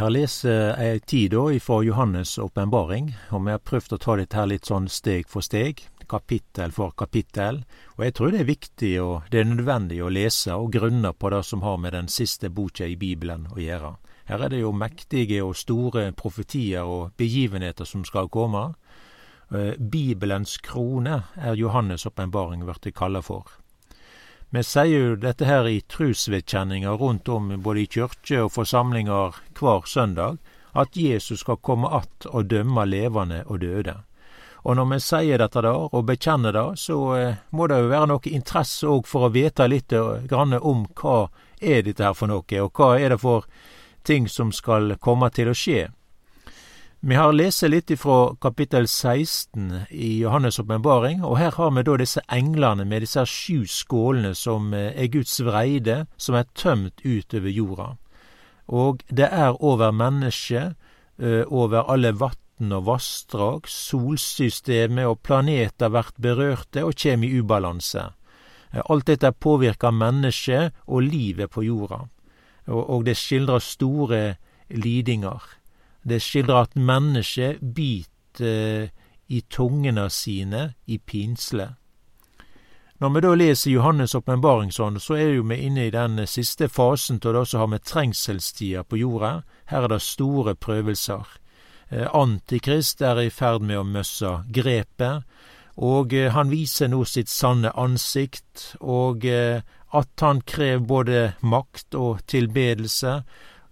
har lest ei tid da ifra Johannes' åpenbaring, og vi har prøvd å ta dette her litt sånn steg for steg, kapittel for kapittel, og jeg tror det er viktig og det er nødvendig å lese og grunne på det som har med den siste boka i Bibelen å gjøre. Her er det jo mektige og store profetier og begivenheter som skal komme. Bibelens krone er Johannes' åpenbaring blitt kalla for. Vi sier jo dette her i trosvedkjenninga rundt om både i kyrkje og forsamlinger hver søndag, at Jesus skal komme att og dømme levende og døde. Og når vi sier dette der, og bekjenner det, så eh, må det jo være noe interesse òg for å vite litt eh, grann om hva er dette her for noe, og hva er det for ting som skal komme til å skje. Vi har lest litt ifra kapittel 16 i Johannes' åpenbaring, og her har vi da disse englene med disse sju skålene som eh, er Guds vreide, som er tømt utover jorda. Og det er over mennesket, eh, over alle vatn og vassdrag, solsystemet og planeter blir berørte og kjem i ubalanse. Eh, alt dette påvirker mennesket og livet på jorda, og det skildrer store lidinger. Det skildrer at mennesket biter i tungene sine i pinsle. Når vi da leser Johannes' åpenbaringsånd, så er jo vi inne i den siste fasen av det som har med trengselstida på jorda. Her er det store prøvelser. Antikrist er i ferd med å møsse grepet, og han viser nå sitt sanne ansikt, og at han krever både makt og tilbedelse.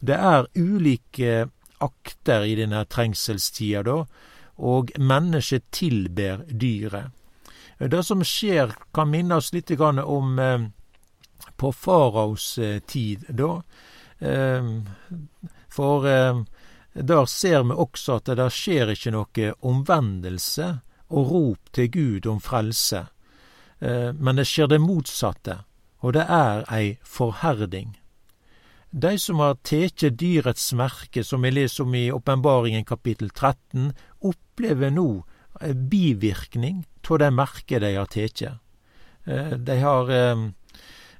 Det er ulike akter i denne trengselstida, da, og mennesket tilber dyret. Det som skjer, kan minne oss litt om eh, på faraos eh, tid, da. Eh, for eh, der ser vi også at det skjer ikke noe omvendelse og rop til Gud om frelse, men det skjer det motsatte, og det er ei forherding. De som har teke dyrets merke, som vi leser om i Åpenbaringen kapittel 13, opplever nå bivirkning av det merket de har teke. Eh, de har eh,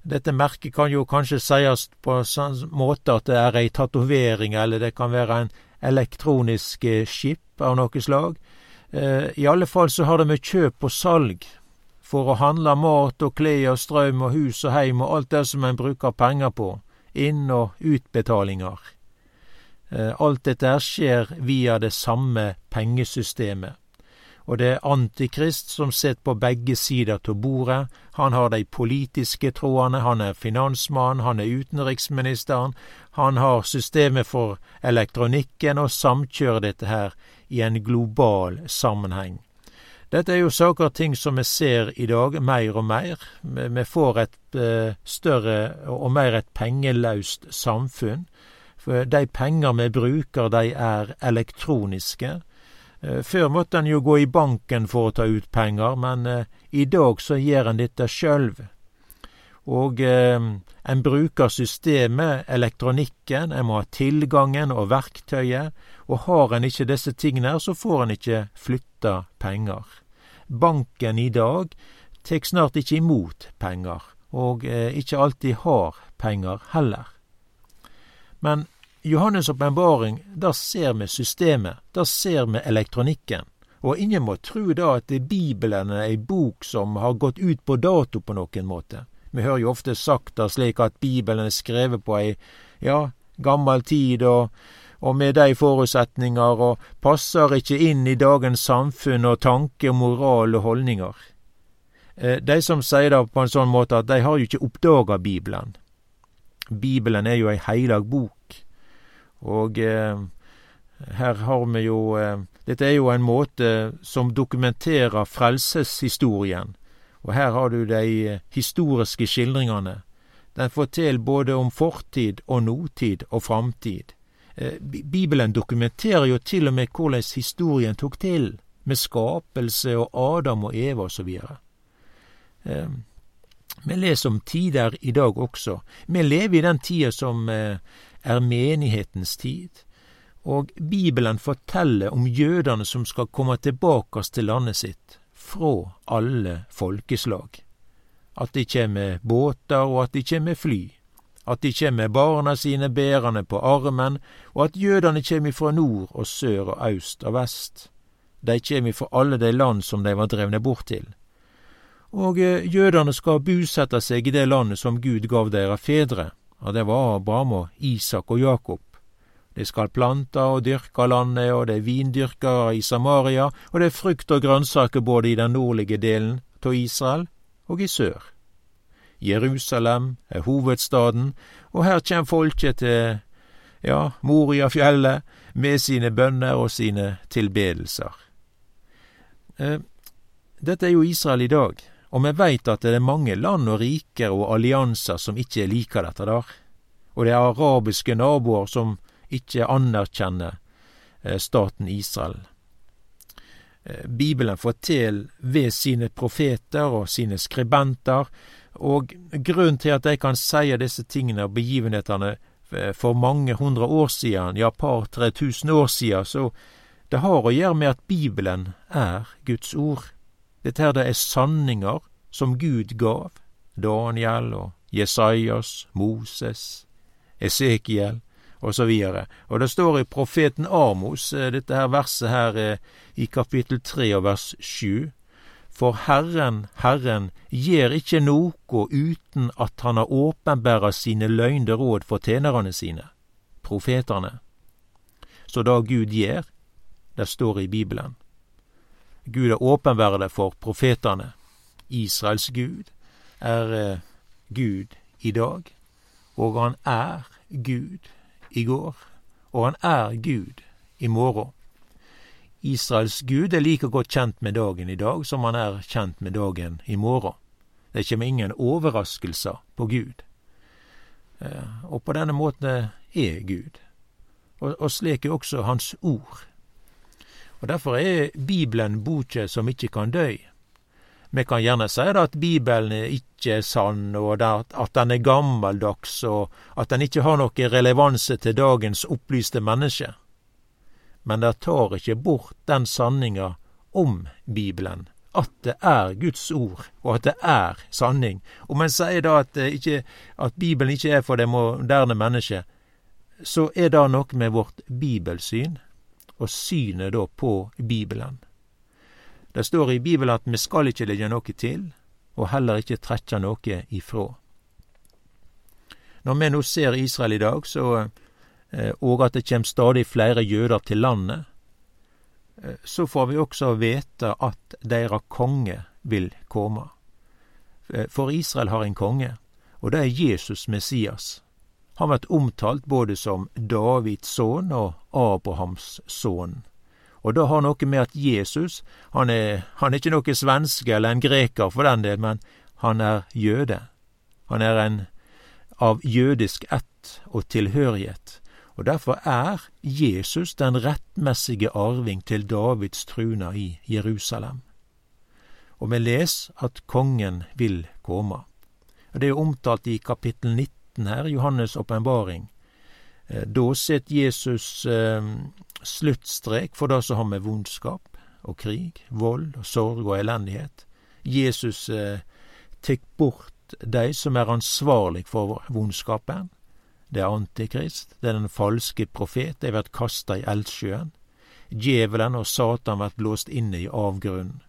Dette merket kan jo kanskje sies på sånn måte at det er ei tatovering, eller det kan være en elektronisk skip av noe slag. Eh, I alle fall så har det med kjøp og salg for å handle mat og klær og strøm og hus og heim og alt det som en bruker penger på inn- og utbetalinger. Alt dette skjer via det samme pengesystemet. Og det er Antikrist som sitter på begge sider av bordet. Han har de politiske trådene, han er finansmann, han er utenriksministeren, han har systemet for elektronikken og samkjører dette her i en global sammenheng. Dette er jo saker og ting som vi ser i dag mer og mer. Vi får et uh, større og mer et pengelaust samfunn. For de penger vi bruker, de er elektroniske. Uh, før måtte en jo gå i banken for å ta ut penger, men uh, i dag så gjør en dette sjøl. Og en bruker systemet, elektronikken, en må ha tilgangen og verktøyet, og har en ikke disse tingene så får en ikke flytta penger. Banken i dag tek snart ikke imot penger, og eh, ikke alltid har penger heller. Men Johannes' åpenbaring, der ser vi systemet, der ser vi elektronikken. Og ingen må tru da at Bibelen er ei bok som har gått ut på dato på noen måte. Vi hører jo ofte sagt det slik at Bibelen er skrevet på ei, ja, gammel tid, og og med de forutsetninger, og passer ikke inn i dagens samfunn og tanke, moral og holdninger. Eh, de som sier det på en sånn måte at de har jo ikke oppdaga Bibelen. Bibelen er jo ei heilag bok, og eh, her har vi jo eh, Dette er jo en måte som dokumenterer frelseshistorien, og her har du de eh, historiske skildringene. Den forteller både om fortid og nåtid og framtid. Eh, Bibelen dokumenterer jo til og med hvordan historien tok til, med skapelse og Adam og Eva osv. Eh, vi leser om tider i dag også. Vi lever i den tida som er menighetens tid. Og Bibelen forteller om jødene som skal komme tilbake til landet sitt, fra alle folkeslag. At de kjem med båter, og at de kjem med fly. at de kjem med barna sine bærende på armen, og at jødene kjem ifra nord og sør og aust og vest. De kjem ifra alle de land som de var drevne bort til. Og jødane jødene skal busette seg i det landet som Gud gav deres fedre, og det var Abraham og Isak og Jakob. De skal plante og dyrke landet, og det er vindyrkere i Samaria, og det er frukt og grønnsaker både i den nordlige delen av Israel og i sør. Jerusalem er hovedstaden, og her kjem folket til, ja, Moriafjellet med sine bønner og sine tilbedelser. Eh, dette er jo Israel i dag, og vi veit at det er mange land og riker og allianser som ikke liker dette der, og det er arabiske naboer som ikke anerkjenner eh, staten Israel. Eh, Bibelen forteller ved sine profeter og sine skribenter og grunnen til at de kan si disse tingene og begivenhetene eh, for mange hundre år siden, ja, par-tre tusen år siden, så det har å gjøre med at Bibelen er Guds ord. Dette her det er sanninger som Gud gav Daniel og Jesajas, Moses, Esekiel og. Og det står i profeten Amos, eh, dette her verset her eh, i kapittel tre og vers sju, for Herren, Herren, gjer ikkje noko uten at Han har åpenbæra sine løgne råd for tjenerne sine, profetane. Så da Gud gjer, det står i Bibelen. Gud har åpenbæra det for profetane. Israels Gud er eh, Gud i dag, og han er Gud i går, og han er Gud i morgen. Israels Gud er like godt kjent med dagen i dag som han er kjent med dagen i morgen. Det kommer ingen overraskelser på Gud. Eh, og på denne måten er Gud. Og, og slik er også Hans ord. Og Derfor er Bibelen boka som ikke kan dø. Vi kan gjerne si at Bibelen ikke er sann, og at den er gammeldags, og at den ikke har noe relevanse til dagens opplyste menneske. men det tar ikke bort den sanninga om Bibelen, at det er Guds ord, og at det er sanning. Om en sier da at, ikke, at Bibelen ikke er for det moderne mennesket, så er det noe med vårt bibelsyn, og synet da på Bibelen. Det står i Bibelen at vi skal ikke legge noe til, og heller ikke trekke noe ifra. Når vi nå ser Israel i dag, så Eh, og at det kjem stadig flere jøder til landet, eh, så får vi også vite at deira konge vil komme. Eh, for Israel har en konge, og det er Jesus Messias. Han blir omtalt både som Davids sønn og Abrahams sønn. Og det har noe med at Jesus, han er, han er ikke noe svenske eller en greker for den del, men han er jøde. Han er en av jødisk ett og tilhørighet og derfor er Jesus den rettmessige arving til Davids truna i Jerusalem. Og vi leser at kongen vil komme. Og Det er omtalt i kapittel 19 her, Johannes' åpenbaring. Eh, da sitter Jesus eh, sluttstrek for det som har med vondskap og krig, vold og sorg og elendighet. Jesus eh, tek bort de som er ansvarlig for vondskapen, det er Antikrist, det er den falske profet, de vert kasta i eldsjøen. Djevelen og Satan vert blåst inne i avgrunnen.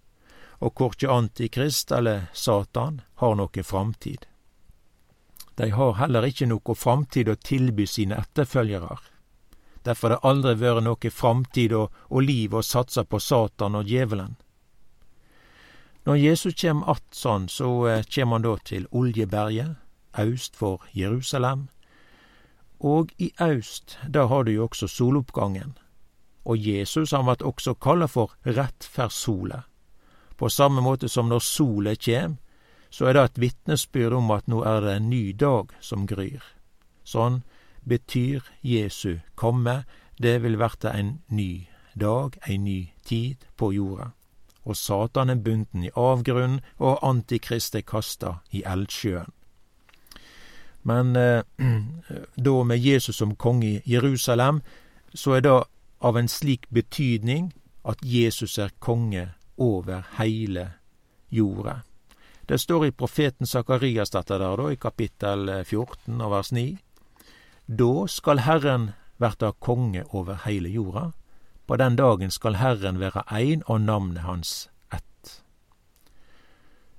Og korkje Antikrist eller Satan har noe framtid. De har heller ikke noe framtid å tilby sine etterfølgere. Derfor har det aldri vært noe framtid og, og liv å satse på Satan og djevelen. Når Jesus kjem att sånn, så eh, kjem han da til Oljeberget, aust for Jerusalem, og i aust, da har du jo også soloppgangen. Og Jesus han vart også kalla for rettferdssola. På samme måte som når sola kjem, så er det et vitnesbyrd om at nå er det en ny dag som gryr. Sånn betyr Jesu komme, det vil verte en ny dag, ei ny tid på jorda. Og Satan er bunden i avgrunnen, og Antikrist er kasta i eldsjøen. Men eh, da med Jesus som konge i Jerusalem, så er det av en slik betydning at Jesus er konge over heile jorda. Det står i profeten Sakarias dette der, da, i kapittel 14 og vers 9. Da skal Herren verta konge over heile jorda. På den dagen skal Herren være ein og navnet hans ett.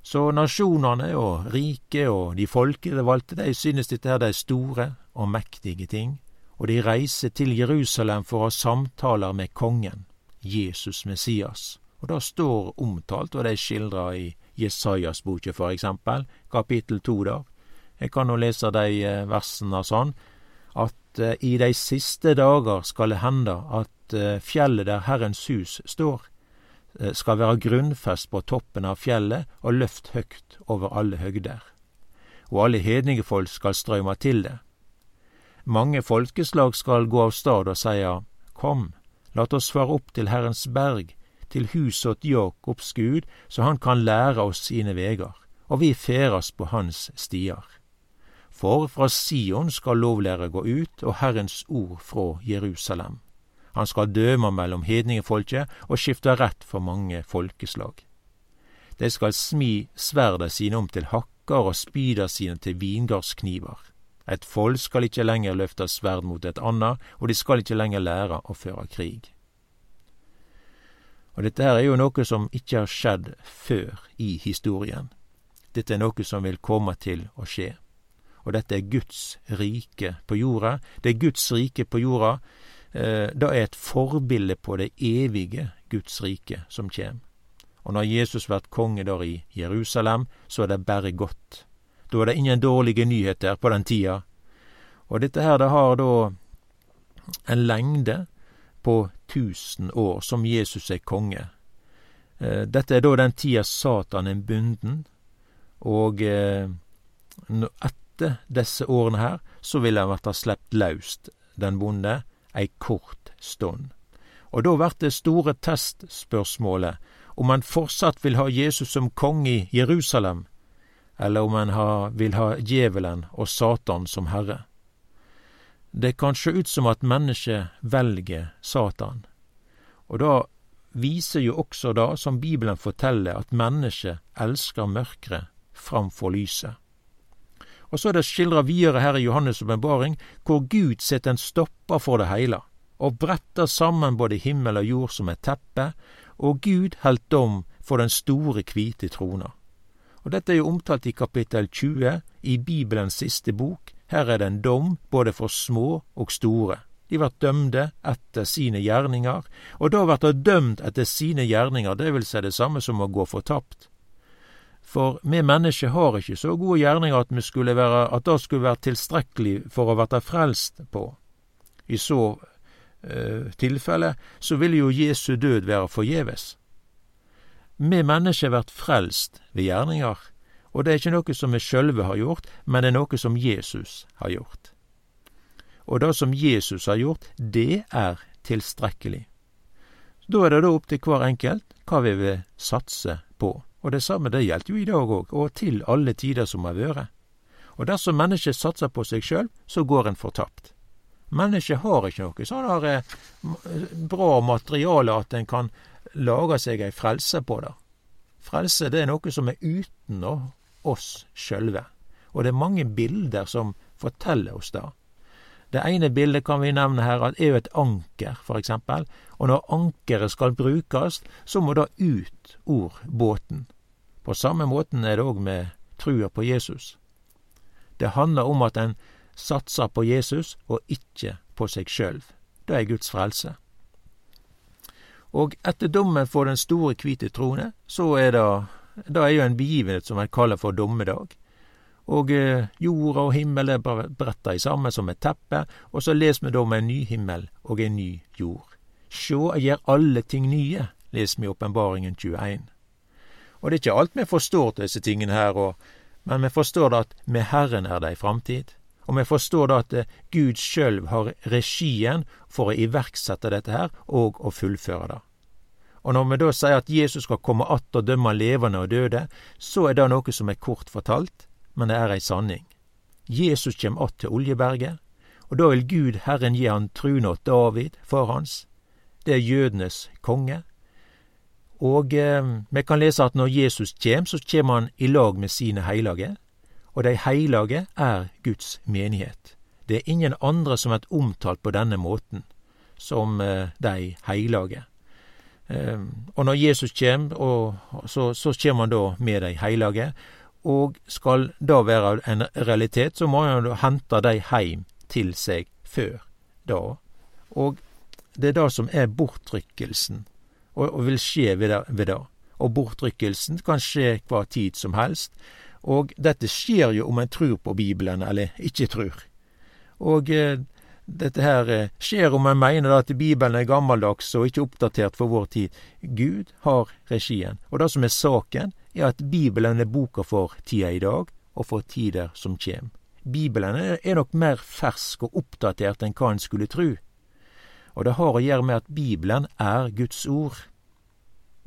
Så nasjonene og riket og de folkevalgte, de synes dette her er store og mektige ting, og de reiser til Jerusalem for å ha samtaler med kongen, Jesus Messias. Og det står omtalt, og det er skildra i Jesajas boka, for eksempel, kapittel to der. Jeg kan nå lese de eh, versene sånn, at eh, i de siste dager skal det hende at eh, fjellet der Herrens hus står, skal være grunnfest på toppen av fjellet og løft høgt over alle høgder. Og alle hedningefolk skal strømme til det. Mange folkeslag skal gå av stad og seia, Kom, lat oss fare opp til Herrens berg, til huset åt Jakobs Gud, så han kan lære oss sine vegar, og vi ferast på hans stiar. For fra Sion skal lovlære gå ut, og Herrens ord fra Jerusalem. Han skal døme mellom hedningefolket og skifte rett for mange folkeslag. De skal smi sverda sine om til hakkar og spyda sine til vingardskniver. Et folk skal ikke lenger løfte sverd mot et annet, og de skal ikke lenger lære å føre krig. Og dette her er jo noe som ikke har skjedd før i historien. Dette er noe som vil komme til å skje. Og dette er Guds rike på jorda. Det er Guds rike på jorda. Eh, det er et forbilde på det evige Guds rike som kjem. Og når Jesus blir konge der i Jerusalem, så er det bare godt. Da er det ingen dårlige nyheter på den tida. Og dette her, det har da en lengde på tusen år som Jesus er konge. Eh, dette er da den tida Satan er bunden, og eh, etter disse årene her, så vil han verta slept laust, den bonde, ei kort stund. Og da vert det store testspørsmålet om han fortsatt vil ha Jesus som konge i Jerusalem, eller om han vil ha djevelen og Satan som herre. Det kan sjå ut som at mennesket velger Satan. Og da viser jo også da, som Bibelen forteller, at mennesket elsker mørket framfor lyset. Og så er det skildra videre her i Johannes' åpenbaring hvor Gud setter en stopper for det heile, og bretter sammen både himmel og jord som et teppe, og Gud helt dom for den store, hvite trona. Og dette er jo omtalt i kapittel 20 i Bibelens siste bok, her er det en dom både for små og store. De blir dømde etter sine gjerninger, og da blir det dømt etter sine gjerninger, det vil si det samme som å gå fortapt. For vi mennesker har ikke så gode gjerninger at, skulle være, at det skulle være tilstrekkelig for å verte frelst på. I så eh, tilfelle så ville jo Jesu død være forgjeves. Vi mennesker blir frelst ved gjerninger, og det er ikke noe som vi sjølve har gjort, men det er noe som Jesus har gjort. Og det som Jesus har gjort, det er tilstrekkelig. Da er det da opp til hver enkelt hva vi vil satse på. Og det samme det gjelder jo i dag òg, og til alle tider som har vært. Og dersom mennesket satser på seg sjøl, så går en fortapt. Mennesket har ikke noe sånn eh, bra materiale at en kan lage seg ei frelse på det. Frelse det er noe som er utenom oss sjølve. Og det er mange bilder som forteller oss det. Det ene bildet kan vi nevne her, at er jo et anker, eksempel. Og når ankeret skal brukes, så må det ut ord båten. På samme måten er det òg med trua på Jesus. Det handler om at en satser på Jesus og ikke på seg sjølv. Det er Guds frelse. Og etter dommen for den store hvite trone, så er det det er jo en begivenhet som en kaller for dommedag. Og eh, jorda og himmel er bretta sammen som et teppe, og så leser vi da om en ny himmel og en ny jord. Sjå, jeg gjør alle ting nye, leser vi i Åpenbaringen 21. Og det er ikke alt vi forstår til disse tingene her, og, men vi forstår det at med Herren er det ei framtid. Og vi forstår det at eh, Gud sjøl har regien for å iverksette dette her, og å fullføre det. Og når vi da sier at Jesus skal komme att og dømme levende og døde, så er det noe som er kort fortalt, men det er ei sanning. Jesus kjem att til Oljeberget, og da vil Gud Herren gi han truna åt David, far hans. Det er jødenes konge. Og eh, vi kan lese at når Jesus kjem, så kjem han i lag med sine heilage. Og dei heilage er Guds menighet. Det er ingen andre som er omtalt på denne måten som eh, dei heilage. Eh, og når Jesus kjem, og, så, så kjem han da med dei heilage. Og skal da være en realitet, så må han hente de heim til seg før da. Og det er det som er bortrykkelsen og, og vil skje ved det. Og bortrykkelsen kan skje hva tid som helst. Og dette skjer jo om en tror på Bibelen eller ikke tror. Og eh, dette her eh, skjer om en mener at Bibelen er gammeldags og ikke oppdatert for vår tid. Gud har regien. Og det som er saken, er at Bibelen er boka for tida i dag, og for tider som kjem. Bibelen er nok mer fersk og oppdatert enn hva en skulle tru. Og det har å gjøre med at Bibelen er Guds ord.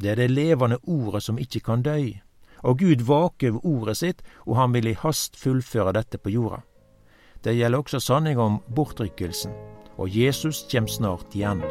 Det er det levende ordet som ikke kan dø. Og Gud vaker over ordet sitt, og han vil i hast fullføre dette på jorda. Det gjelder også sanninga om bortrykkelsen, og Jesus kjem snart igjen.